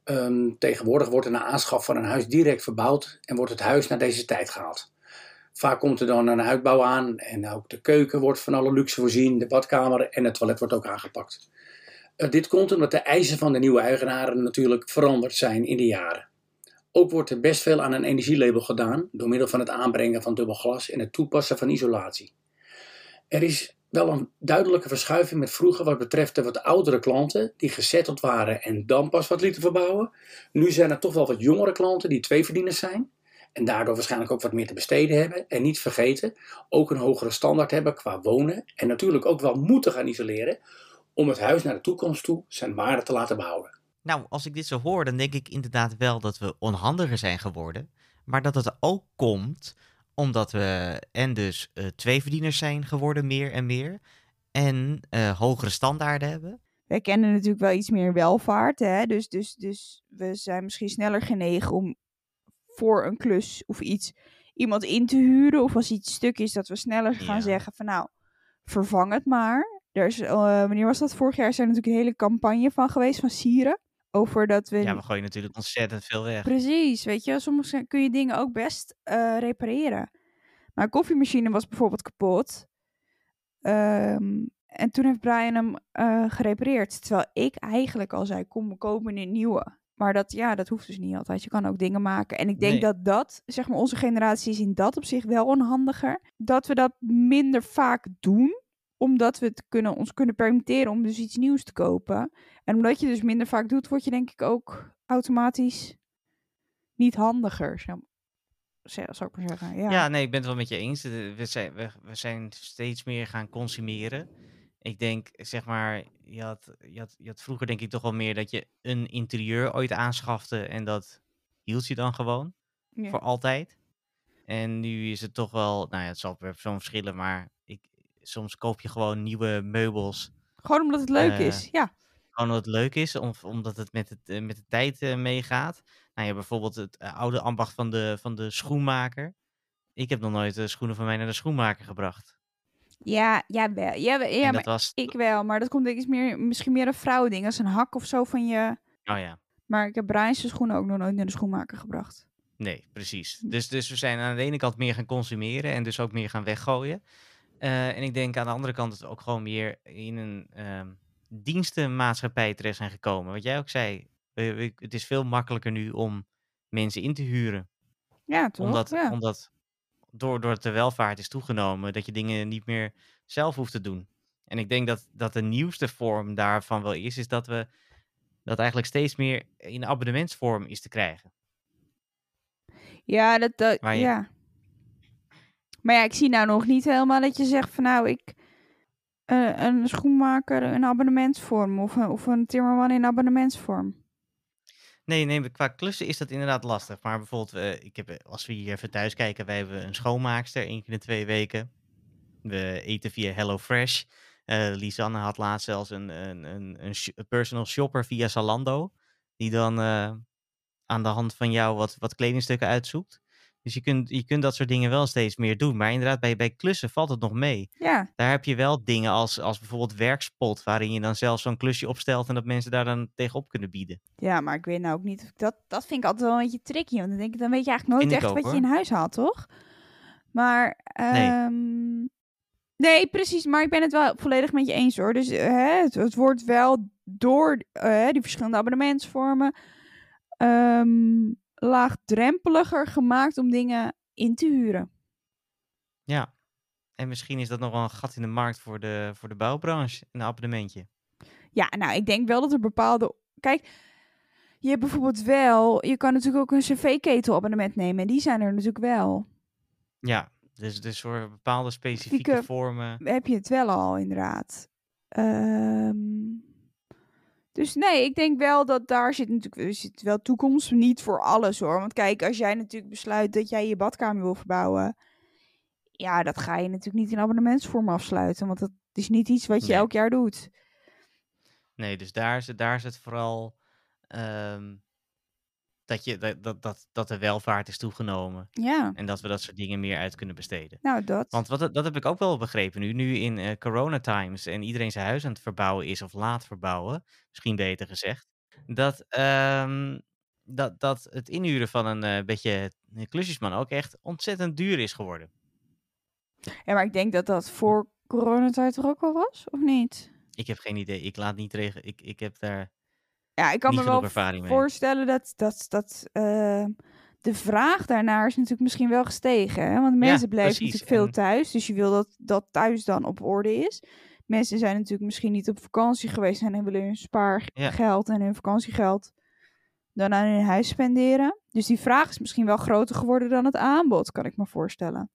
[SPEAKER 4] Ehm, tegenwoordig wordt er na aanschaf van een huis direct verbouwd en wordt het huis naar deze tijd gehaald. Vaak komt er dan een uitbouw aan en ook de keuken wordt van alle luxe voorzien, de badkamer en het toilet wordt ook aangepakt. Eh, dit komt omdat de eisen van de nieuwe eigenaren natuurlijk veranderd zijn in de jaren. Ook wordt er best veel aan een energielabel gedaan door middel van het aanbrengen van dubbel glas en het toepassen van isolatie. Er is wel een duidelijke verschuiving met vroeger wat betreft de wat oudere klanten die gezetteld waren en dan pas wat lieten verbouwen. Nu zijn er toch wel wat jongere klanten die tweeverdieners zijn en daardoor waarschijnlijk ook wat meer te besteden hebben. En niet vergeten, ook een hogere standaard hebben qua wonen en natuurlijk ook wel moeten gaan isoleren om het huis naar de toekomst toe zijn waarde te laten behouden.
[SPEAKER 1] Nou, als ik dit zo hoor, dan denk ik inderdaad wel dat we onhandiger zijn geworden. Maar dat het ook komt omdat we en dus eh tweeverdieners zijn geworden, meer en meer. En eh, hogere standaarden hebben.
[SPEAKER 2] Wij kennen natuurlijk wel iets meer welvaart, hè? Dus, dus, dus we zijn misschien sneller genegen om voor een klus of iets iemand in te huren. Of als iets stuk is, dat we sneller gaan
[SPEAKER 1] Ja.
[SPEAKER 2] zeggen van nou, vervang het maar. Er is, eh, wanneer was dat? Vorig jaar is er natuurlijk een hele campagne van geweest van Sieren. Over dat we...
[SPEAKER 1] Ja, we gooien natuurlijk ontzettend veel weg.
[SPEAKER 2] Precies, weet je, soms zijn- kun je dingen ook best eh, repareren. Mijn koffiemachine was bijvoorbeeld kapot. Ehm, en toen heeft Brian hem eh, gerepareerd. Terwijl ik eigenlijk al zei, kom, we kopen een nieuwe. Maar dat, ja, dat hoeft dus niet altijd. Je kan ook dingen maken. En ik denk
[SPEAKER 1] Nee.
[SPEAKER 2] dat dat, zeg maar, onze generatie is in dat op zich wel onhandiger. Dat we dat minder vaak doen. Omdat we het kunnen, ons kunnen permitteren om dus iets nieuws te kopen. En omdat je dus minder vaak doet, word je denk ik ook automatisch niet handiger. Zou, zou ik maar zeggen. Ja.
[SPEAKER 1] Ja. nee, ik ben het wel met je eens. Eh, We zijn, we, we zijn steeds meer gaan consumeren. Ik denk, zeg maar, je had, je, had, je had vroeger denk ik toch wel meer dat je een interieur ooit aanschafte en dat hield je dan gewoon
[SPEAKER 2] Ja.
[SPEAKER 1] voor altijd. En nu is het toch wel, nou ja, het zal per persoon verschillen, maar soms koop je gewoon nieuwe meubels.
[SPEAKER 2] Gewoon omdat het leuk
[SPEAKER 1] Eh,
[SPEAKER 2] is. Ja.
[SPEAKER 1] Gewoon omdat het leuk is, of omdat het met, het, eh, met de tijd eh, meegaat. Nou ja, bijvoorbeeld het oude ambacht van de, van de schoenmaker. Ik heb nog nooit de schoenen van mij naar de schoenmaker gebracht.
[SPEAKER 2] Ja, ja, wel. Ja, ja maar
[SPEAKER 1] was,
[SPEAKER 2] ik wel. Maar dat komt denk ik meer, misschien meer een vrouwending. Als een hak of zo van je...
[SPEAKER 1] oh ja,
[SPEAKER 2] Maar ik heb Brian's schoenen ook nog nooit naar de schoenmaker gebracht.
[SPEAKER 1] nee, precies. Dus, dus we zijn aan de ene kant meer gaan consumeren en dus ook meer gaan weggooien. Eh, en ik denk aan de andere kant dat we ook gewoon meer in een ehm, dienstenmaatschappij terecht zijn gekomen. Wat jij ook zei, we- we- het is veel makkelijker nu om mensen in te huren.
[SPEAKER 2] Ja, toch?
[SPEAKER 1] Omdat,
[SPEAKER 2] ja.
[SPEAKER 1] omdat door, doordat de welvaart is toegenomen, dat je dingen niet meer zelf hoeft te doen. En ik denk dat, dat de nieuwste vorm daarvan wel is, is dat we dat eigenlijk steeds meer in abonnementsvorm is te krijgen.
[SPEAKER 2] Ja, dat, dat
[SPEAKER 1] Waar je-
[SPEAKER 2] ja. Maar ja, ik zie nou nog niet helemaal dat je zegt van nou, ik eh, een schoenmaker in abonnementsvorm of, een- of een timmerman in abonnementsvorm.
[SPEAKER 1] Nee, nee, qua klussen is dat inderdaad lastig. Maar bijvoorbeeld, eh, ik heb, eh, als we hier even thuis kijken, wij hebben een schoonmaakster één keer in de twee weken. We eten via HelloFresh. Eh Lisanne had laatst zelfs een, een, een, een personal shopper via Zalando. Die dan eh, aan de hand van jou wat, wat kledingstukken uitzoekt. Dus je kunt, je kunt dat soort dingen wel steeds meer doen. Maar inderdaad, bij, bij klussen valt het nog mee.
[SPEAKER 2] Ja,
[SPEAKER 1] Daar heb je wel dingen als, als bijvoorbeeld werkspot, waarin je dan zelf zo'n klusje opstelt en dat mensen daar dan tegenop kunnen bieden.
[SPEAKER 2] ja, maar ik weet nou ook niet. of ik Dat, dat vind ik altijd wel een beetje tricky. Want dan denk ik, dan weet je eigenlijk nooit echt
[SPEAKER 1] ook,
[SPEAKER 2] wat je in huis haalt, toch? Maar,
[SPEAKER 1] Nee.
[SPEAKER 2] ehm, nee, precies. Maar ik ben het wel volledig met je eens hoor. Dus eh, hè, het, het wordt wel door eh, die verschillende abonnementsvormen ehm, laagdrempeliger gemaakt om dingen in te huren.
[SPEAKER 1] Ja. En misschien is dat nog wel een gat in de markt voor de, voor de bouwbranche, een abonnementje.
[SPEAKER 2] Ja, nou, ik denk wel dat er bepaalde. Kijk, je hebt bijvoorbeeld wel. Je kan natuurlijk ook een cv-ketel abonnement nemen. En die zijn er natuurlijk wel.
[SPEAKER 1] Ja, dus, dus voor bepaalde specifieke
[SPEAKER 2] Specifieke-
[SPEAKER 1] vormen.
[SPEAKER 2] heb je het wel al, inderdaad. Ehm, dus nee, ik denk wel dat daar zit natuurlijk zit wel toekomst. Niet voor alles hoor. Want kijk, als jij natuurlijk besluit dat jij je badkamer wil verbouwen. Ja, dat ga je natuurlijk niet in abonnementsvorm afsluiten. Want dat is niet iets wat je
[SPEAKER 1] Nee.
[SPEAKER 2] elk jaar doet.
[SPEAKER 1] Nee, dus daar is het, daar het vooral ehm, dat, je, dat, dat, dat, dat de welvaart is toegenomen.
[SPEAKER 2] Ja,
[SPEAKER 1] En dat we dat soort dingen meer uit kunnen besteden.
[SPEAKER 2] nou dat.
[SPEAKER 1] Want wat, dat heb ik ook wel begrepen nu. Nu in eh corona times en iedereen zijn huis aan het verbouwen is of laat verbouwen. Misschien beter gezegd. Dat, ehm, dat, dat het inhuren van een eh, beetje een klusjesman ook echt ontzettend duur is geworden.
[SPEAKER 2] Ja, maar ik denk dat dat voor coronatijd er ook al was, of niet?
[SPEAKER 1] Ik heb geen idee. Ik laat niet regen. Ik, ik heb daar
[SPEAKER 2] Ja, ik kan me wel
[SPEAKER 1] mee.
[SPEAKER 2] voorstellen dat, dat, dat eh, de vraag daarnaar is natuurlijk misschien wel gestegen. Hè? Want mensen blijven
[SPEAKER 1] precies.
[SPEAKER 2] natuurlijk veel thuis. Dus je wil dat dat thuis dan op orde is. Mensen zijn natuurlijk misschien niet op vakantie geweest en willen hun
[SPEAKER 1] Ja.
[SPEAKER 2] spaargeld en hun vakantiegeld dan aan hun huis spenderen. Dus die vraag is misschien wel groter geworden dan het aanbod, kan ik me voorstellen.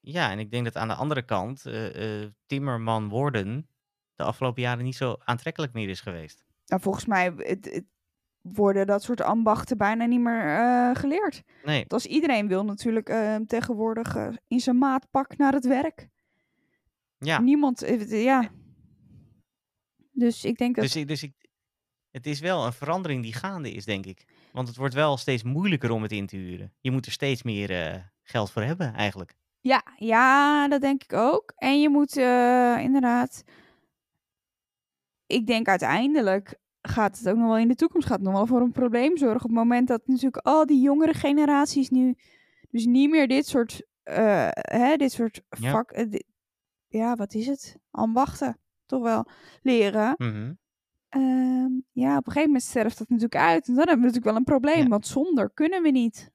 [SPEAKER 1] Ja, en ik denk dat aan de andere kant eh, eh, timmerman worden de afgelopen jaren niet zo aantrekkelijk meer is geweest.
[SPEAKER 2] Nou, volgens mij het, het worden dat soort ambachten bijna niet meer eh, geleerd.
[SPEAKER 1] Nee,
[SPEAKER 2] Want als iedereen wil natuurlijk eh, tegenwoordig eh, in zijn maatpak naar het werk.
[SPEAKER 1] ja.
[SPEAKER 2] Niemand, eh, ja. Dus ik denk dat,
[SPEAKER 1] Dus, ik, dus ik, het is wel een verandering die gaande is, denk ik. Want het wordt wel steeds moeilijker om het in te huren. Je moet er steeds meer geld voor hebben, eigenlijk.
[SPEAKER 2] ja, ja, dat denk ik ook. En je moet inderdaad, ik denk uiteindelijk gaat het ook nog wel in de toekomst, gaat het nog wel voor een probleem zorgen. Op het moment dat natuurlijk al die jongere generaties nu dus niet meer dit soort, eh, hè, dit soort
[SPEAKER 1] Ja.
[SPEAKER 2] vak, eh, di- ja, wat is het? Ambachten, toch wel, leren.
[SPEAKER 1] Mhm.
[SPEAKER 2] Ehm, ja, op een gegeven moment sterft dat natuurlijk uit. En dan hebben we natuurlijk wel een probleem,
[SPEAKER 1] Ja.
[SPEAKER 2] want zonder kunnen we niet.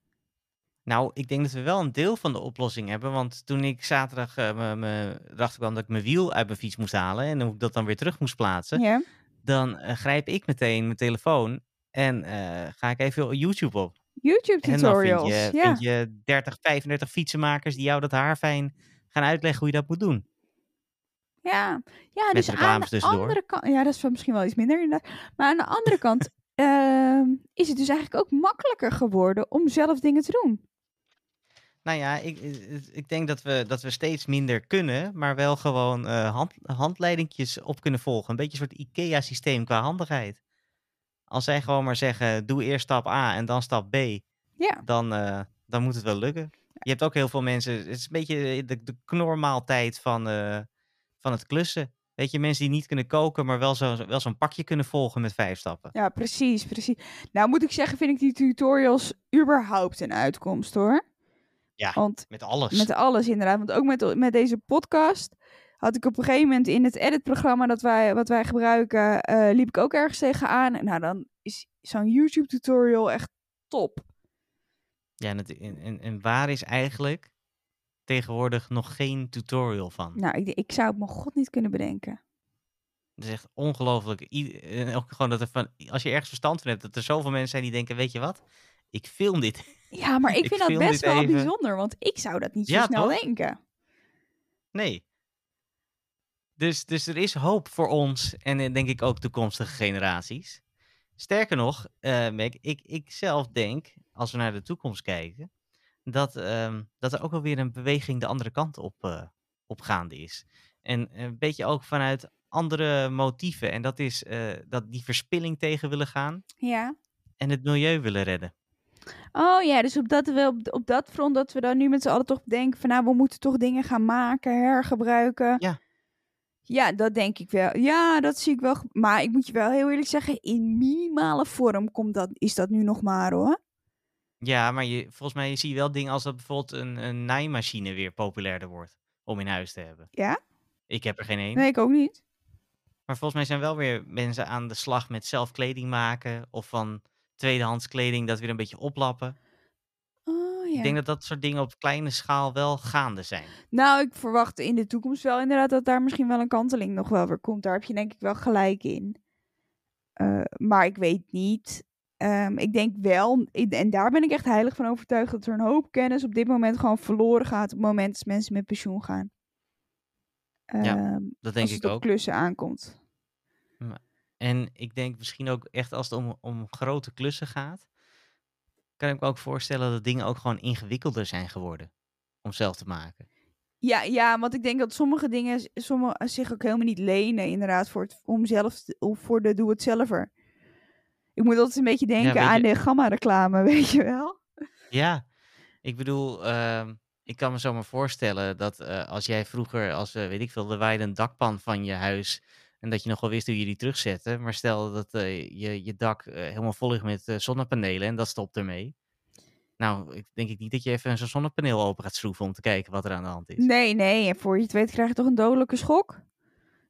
[SPEAKER 1] Nou, ik denk dat we wel een deel van de oplossing hebben. Want toen ik zaterdag eh, me, erachter kwam dat ik mijn wiel uit mijn fiets moest halen. En hoe ik dat dan weer terug moest plaatsen.
[SPEAKER 2] Ja.
[SPEAKER 1] Dan eh, grijp ik meteen mijn telefoon. En eh, ga ik even YouTube op.
[SPEAKER 2] YouTube
[SPEAKER 1] En dan vind
[SPEAKER 2] tutorials.
[SPEAKER 1] je,
[SPEAKER 2] ja.
[SPEAKER 1] vind je 30, 35 fietsenmakers die jou dat haarfijn gaan uitleggen hoe je dat moet doen.
[SPEAKER 2] ja. ja,
[SPEAKER 1] Met
[SPEAKER 2] dus aan de
[SPEAKER 1] tussendoor.
[SPEAKER 2] andere kant. Ja, dat is misschien wel iets minder inderdaad. Maar aan de andere kant ehm, is het dus eigenlijk ook makkelijker geworden om zelf dingen te doen.
[SPEAKER 1] Nou ja, ik, ik- denk dat we, dat we steeds minder kunnen, maar wel gewoon hand, handleidingjes op kunnen volgen. Een beetje een soort IKEA-systeem qua handigheid. Als zij gewoon maar zeggen, doe eerst stap A en dan stap B,
[SPEAKER 2] Ja,
[SPEAKER 1] dan, eh, dan moet het wel lukken. Je hebt ook heel veel mensen, het is een beetje de, de knormaaltijd van, eh, van het klussen. Weet je, mensen die niet kunnen koken, maar wel zo- wel zo'n pakje kunnen volgen met vijf stappen.
[SPEAKER 2] ja, precies, precies. Nou moet ik zeggen, vind ik die tutorials überhaupt een uitkomst hoor.
[SPEAKER 1] Ja,
[SPEAKER 2] Want
[SPEAKER 1] Met alles.
[SPEAKER 2] Met alles inderdaad. Want ook met, met deze podcast had ik op een gegeven moment in het editprogramma dat wij, wat wij gebruiken, eh, liep ik ook ergens tegenaan. En nou, dan is zo'n YouTube tutorial echt top.
[SPEAKER 1] Ja, en, het- en, en, waar is eigenlijk tegenwoordig nog geen tutorial van?
[SPEAKER 2] Nou, ik, ik zou het me god niet kunnen bedenken.
[SPEAKER 1] Dat is echt ongelooflijk. I- ook gewoon dat er van, als je ergens verstand van hebt, dat er zoveel mensen zijn die denken, weet je wat? Ik film dit.
[SPEAKER 2] Ja, maar ik
[SPEAKER 1] Ik
[SPEAKER 2] vind dat best wel
[SPEAKER 1] even.
[SPEAKER 2] bijzonder, want ik zou dat niet zo
[SPEAKER 1] Ja,
[SPEAKER 2] snel
[SPEAKER 1] toch?
[SPEAKER 2] denken.
[SPEAKER 1] Nee. Dus, dus er is hoop voor ons en eh, denk ik ook toekomstige generaties. Sterker nog, Meg, ik, ik zelf denk, als we naar de toekomst kijken, dat, ehm, dat er ook wel weer een beweging de andere kant op, op gaande is. En een beetje ook vanuit andere motieven. En dat is dat die verspilling tegen willen gaan
[SPEAKER 2] Ja.
[SPEAKER 1] en het milieu willen redden.
[SPEAKER 2] Oh ja, dus op dat, we op, op dat front dat we dan nu met z'n allen toch denken van nou, we moeten toch dingen gaan maken, hergebruiken.
[SPEAKER 1] Ja.
[SPEAKER 2] Ja, dat denk ik wel. Ja, dat zie ik wel. Maar ik moet je wel heel eerlijk zeggen, in minimale vorm komt dat, is dat nu nog maar hoor.
[SPEAKER 1] Ja, maar je, volgens mij zie je wel dingen als dat bijvoorbeeld een, een naaimachine weer populairder wordt om in huis te hebben.
[SPEAKER 2] Ja?
[SPEAKER 1] Ik heb er geen één.
[SPEAKER 2] Nee, ik ook niet.
[SPEAKER 1] Maar volgens mij zijn wel weer mensen aan de slag met zelf kleding maken. Of van tweedehands kleding dat weer een beetje oplappen.
[SPEAKER 2] Oh ja.
[SPEAKER 1] Ik denk dat dat soort dingen op kleine schaal wel gaande zijn.
[SPEAKER 2] Nou, ik verwacht in de toekomst wel inderdaad dat daar misschien wel een kanteling nog wel weer komt. Daar heb je denk ik wel gelijk in. Eh, maar ik weet niet ehm, ik denk wel, en daar ben ik echt heilig van overtuigd, dat er een hoop kennis op dit moment gewoon verloren gaat op het moment dat mensen met pensioen gaan. Ehm,
[SPEAKER 1] Dat denk
[SPEAKER 2] als
[SPEAKER 1] ik
[SPEAKER 2] het op
[SPEAKER 1] ook.
[SPEAKER 2] klussen aankomt.
[SPEAKER 1] En ik denk misschien ook echt als het om, om grote klussen gaat, kan ik me ook voorstellen dat dingen ook gewoon ingewikkelder zijn geworden om zelf te maken.
[SPEAKER 2] Ja, ja, want ik denk dat sommige dingen sommige, zich ook helemaal niet lenen, inderdaad, voor het, om zelf, of voor de doe-het-zelver. Ik moet altijd een beetje denken aan
[SPEAKER 1] je-
[SPEAKER 2] de Gamma-reclame, weet je wel?
[SPEAKER 1] Ja, ik bedoel, ehm, ik kan me zo maar voorstellen dat eh, als jij vroeger, als eh, weet ik veel, er waaide een dakpan van je huis en dat je nog wel wist hoe je die terugzette, maar stel dat eh, je, je dak eh, helemaal vol ligt met eh, zonnepanelen en dat stopt ermee. Nou, ik denk ik niet dat je even zo'n zonnepaneel open gaat schroeven om te kijken wat er aan de hand is.
[SPEAKER 2] Nee, nee, en voor je het weet krijg je toch een dodelijke schok?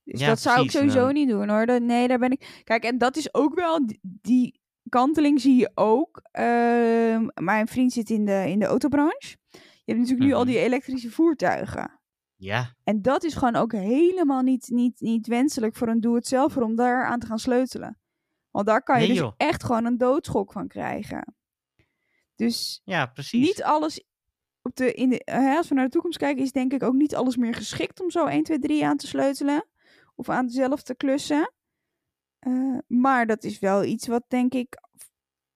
[SPEAKER 2] Dus
[SPEAKER 1] Ja,
[SPEAKER 2] dat zou ik sowieso niet doen hoor. Dat, nee, daar ben ik. Kijk, en dat is ook wel. Die, die kanteling zie je ook. Ehm, mijn vriend zit in de, in de autobranche. Je hebt natuurlijk nu al
[SPEAKER 1] Mhm.
[SPEAKER 2] die elektrische voertuigen.
[SPEAKER 1] Ja,
[SPEAKER 2] En dat is gewoon ook helemaal niet, niet, niet wenselijk voor een doe-het-zelver om daar aan te gaan sleutelen. Want daar kan je
[SPEAKER 1] Nee,
[SPEAKER 2] dus echt gewoon een doodschok van krijgen. Dus
[SPEAKER 1] ja, precies.
[SPEAKER 2] niet alles op de, in de, hè, als we naar de toekomst kijken, is denk ik ook niet alles meer geschikt om zo 1, 2, 3 aan te sleutelen. Of aan zelf te klussen. Eh, maar dat is wel iets wat denk ik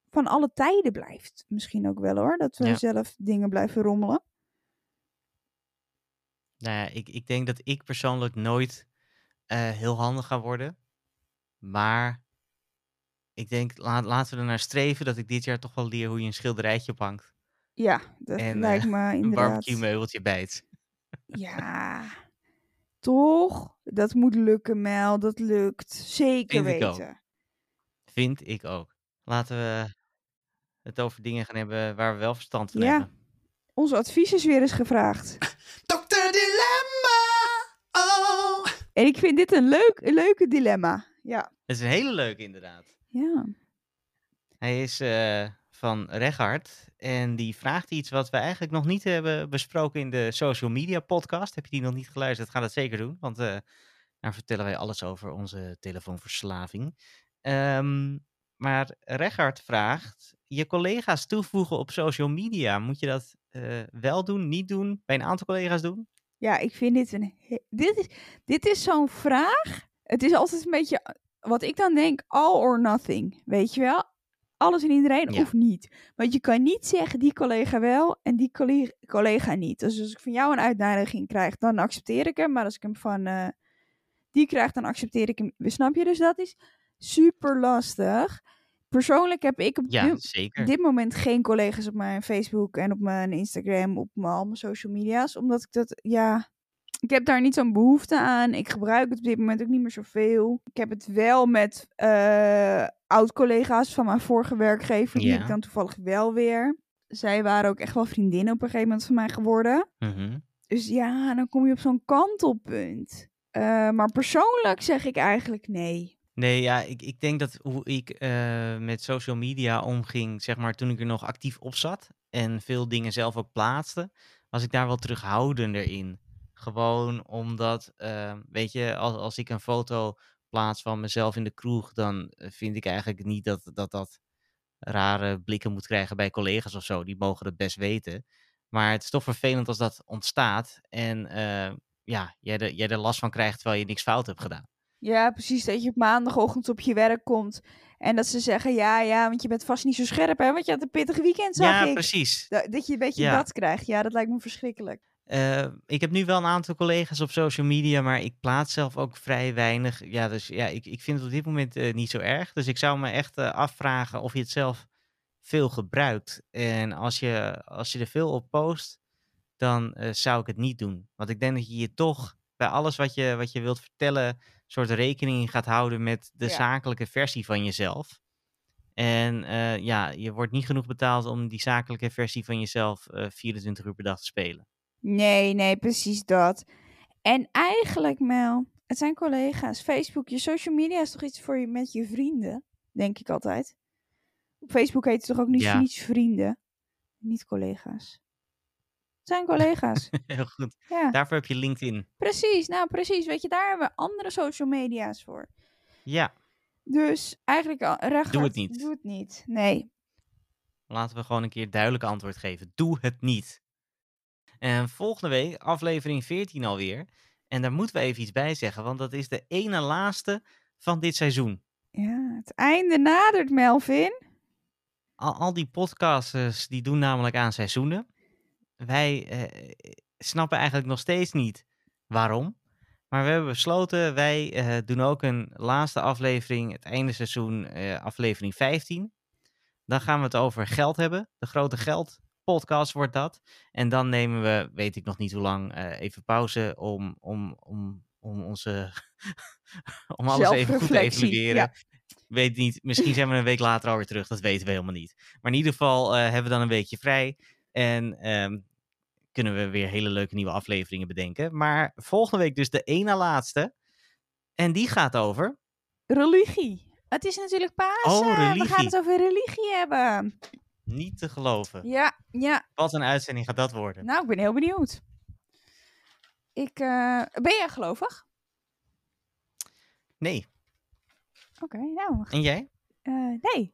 [SPEAKER 2] van alle tijden blijft. Misschien ook wel hoor, dat we
[SPEAKER 1] Ja.
[SPEAKER 2] zelf dingen blijven rommelen.
[SPEAKER 1] Nou ja, ik, ik denk dat ik persoonlijk nooit eh, heel handig ga worden. Maar ik denk, laat, laten we er naar streven dat ik dit jaar toch wel leer hoe je een schilderijtje ophangt.
[SPEAKER 2] Ja, dat
[SPEAKER 1] En,
[SPEAKER 2] lijkt
[SPEAKER 1] eh,
[SPEAKER 2] me
[SPEAKER 1] Een
[SPEAKER 2] inderdaad.
[SPEAKER 1] barbecue meubeltje bijt.
[SPEAKER 2] Ja, toch? Dat moet lukken, Mel. Dat lukt. Zeker
[SPEAKER 1] Vind ik
[SPEAKER 2] weten.
[SPEAKER 1] Vind ik ook. Laten we het over dingen gaan hebben waar we wel verstand van
[SPEAKER 2] Ja.
[SPEAKER 1] hebben.
[SPEAKER 2] Onze advies is weer eens gevraagd.
[SPEAKER 3] Dilemma. Oh.
[SPEAKER 2] En ik vind dit een leuk, een leuke dilemma. Ja.
[SPEAKER 1] Het is een hele leuke inderdaad.
[SPEAKER 2] Ja.
[SPEAKER 1] Hij is eh, van Reghard en die vraagt iets wat we eigenlijk nog niet hebben besproken in de social media podcast. Heb je die nog niet geluisterd? Ga dat zeker doen, want eh, daar vertellen wij alles over onze telefoonverslaving. Ehm, maar Reghard vraagt, je collega's toevoegen op social media, moet je dat eh, wel doen, niet doen, bij een aantal collega's doen?
[SPEAKER 2] Ja, ik vind dit een. Dit is, dit is zo'n vraag. Het is altijd een beetje. Wat ik dan denk, all or nothing. Weet je wel? Alles en iedereen
[SPEAKER 1] Ja.
[SPEAKER 2] of niet. Want je kan niet zeggen die collega wel en die collega, collega niet. Dus als ik van jou een uitnodiging krijg, dan accepteer ik hem. Maar als ik hem van eh, die krijg, dan accepteer ik hem. Snap je? Dus dat is super lastig. Persoonlijk heb ik op
[SPEAKER 1] Ja,
[SPEAKER 2] dit, moment geen collega's op mijn Facebook en op mijn Instagram, op mijn, al mijn social media's. Omdat ik dat, ja, ik heb daar niet zo'n behoefte aan. Ik gebruik het op dit moment ook niet meer zoveel. Ik heb het wel met eh oud-collega's van mijn vorige werkgever. Die
[SPEAKER 1] Ja.
[SPEAKER 2] ik dan toevallig wel weer. Zij waren ook echt wel vriendinnen op een gegeven moment van mij geworden.
[SPEAKER 1] Mhm.
[SPEAKER 2] Dus ja, dan kom je op zo'n kantelpunt. Eh, maar persoonlijk zeg ik eigenlijk nee.
[SPEAKER 1] Nee, ja, ik, ik denk dat hoe ik eh, met social media omging, zeg maar, toen ik er nog actief op zat en veel dingen zelf ook plaatste, was ik daar wel terughoudender in. Gewoon omdat, eh, weet je, als, als ik een foto plaats van mezelf in de kroeg, dan eh, vind ik eigenlijk niet dat dat, dat rare blikken moet krijgen bij collega's of zo. Die mogen het best weten. Maar het is toch vervelend als dat ontstaat en eh, ja, jij jij er last van krijgt terwijl je niks fout hebt gedaan.
[SPEAKER 2] Ja, precies. Dat je op maandagochtend op je werk komt. En dat ze zeggen, ja, ja, want je bent vast niet zo scherp, hè? Want je had een pittig weekend, zag
[SPEAKER 1] Ja,
[SPEAKER 2] ik.
[SPEAKER 1] precies.
[SPEAKER 2] Da- Dat je een beetje
[SPEAKER 1] Ja.
[SPEAKER 2] dat krijgt. Ja, dat lijkt me verschrikkelijk.
[SPEAKER 1] Eh, ik heb nu wel een aantal collega's op social media, maar ik plaats zelf ook vrij weinig. Ja, dus ja, ik, ik vind het op dit moment eh, niet zo erg. Dus ik zou me echt eh, afvragen of je het zelf veel gebruikt. En als je, als je er veel op post, dan zou ik het niet doen. Want ik denk dat je je toch bij alles wat je, wat je wilt vertellen, soort rekening gaat houden met de
[SPEAKER 2] Ja.
[SPEAKER 1] zakelijke versie van jezelf. En eh, ja, je wordt niet genoeg betaald om die zakelijke versie van jezelf eh 24 uur per dag te spelen.
[SPEAKER 2] Nee, nee, precies dat. En eigenlijk, Mel, het zijn collega's. Facebook, je social media is toch iets voor je met je vrienden? Denk ik altijd. Op Facebook heet het toch ook niet
[SPEAKER 1] Ja.
[SPEAKER 2] vrienden? Niet collega's. Zijn collega's.
[SPEAKER 1] Heel goed.
[SPEAKER 2] ja,
[SPEAKER 1] Daarvoor heb je LinkedIn.
[SPEAKER 2] precies. Nou, precies. Weet je, daar hebben we andere social media's voor.
[SPEAKER 1] Ja,
[SPEAKER 2] Dus eigenlijk, Ragnar,
[SPEAKER 1] Doe het niet.
[SPEAKER 2] Doe het niet. Nee.
[SPEAKER 1] Laten we gewoon een keer duidelijk antwoord geven. Doe het niet. En volgende week, aflevering 14 alweer. En daar moeten we even iets bij zeggen, want dat is de ene laatste van dit seizoen.
[SPEAKER 2] Ja, het einde nadert, Melvin.
[SPEAKER 1] Al, al die podcasters die doen namelijk aan seizoenen. Wij eh, snappen eigenlijk nog steeds niet waarom. Maar we hebben besloten, wij eh, doen ook een laatste aflevering, het einde seizoen, eh, aflevering 15. Dan gaan we het over geld hebben. De grote geld podcast wordt dat. En dan nemen we, weet ik nog niet hoe lang, even pauze om, om, om, om onze om alles even goed te evalueren.
[SPEAKER 2] ja.
[SPEAKER 1] Weet niet, misschien zijn we een week later alweer terug, dat weten we helemaal niet. Maar in ieder geval hebben we dan een weekje vrij. En ehm, kunnen we weer hele leuke nieuwe afleveringen bedenken. Maar volgende week dus de ene laatste. En die gaat over.
[SPEAKER 2] Religie. Het is natuurlijk Pasen.
[SPEAKER 1] Oh,
[SPEAKER 2] We gaan het over religie hebben.
[SPEAKER 1] Niet te geloven.
[SPEAKER 2] Ja, ja.
[SPEAKER 1] Wat een uitzending gaat dat worden.
[SPEAKER 2] Nou, ik ben heel benieuwd. Ik, eh, ben jij gelovig?
[SPEAKER 1] Nee.
[SPEAKER 2] Oké, nou,
[SPEAKER 1] En jij?
[SPEAKER 2] eh, nee.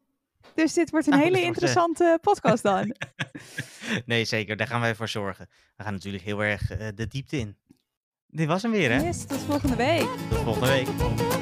[SPEAKER 2] Dus dit wordt een
[SPEAKER 1] Nou,
[SPEAKER 2] hele
[SPEAKER 1] eh,
[SPEAKER 2] interessante podcast dan.
[SPEAKER 1] Nee, zeker. Daar gaan wij voor zorgen. We gaan natuurlijk heel erg eh, de diepte in. Dit was hem weer, hè?
[SPEAKER 2] Yes, tot volgende week.
[SPEAKER 1] Tot volgende week.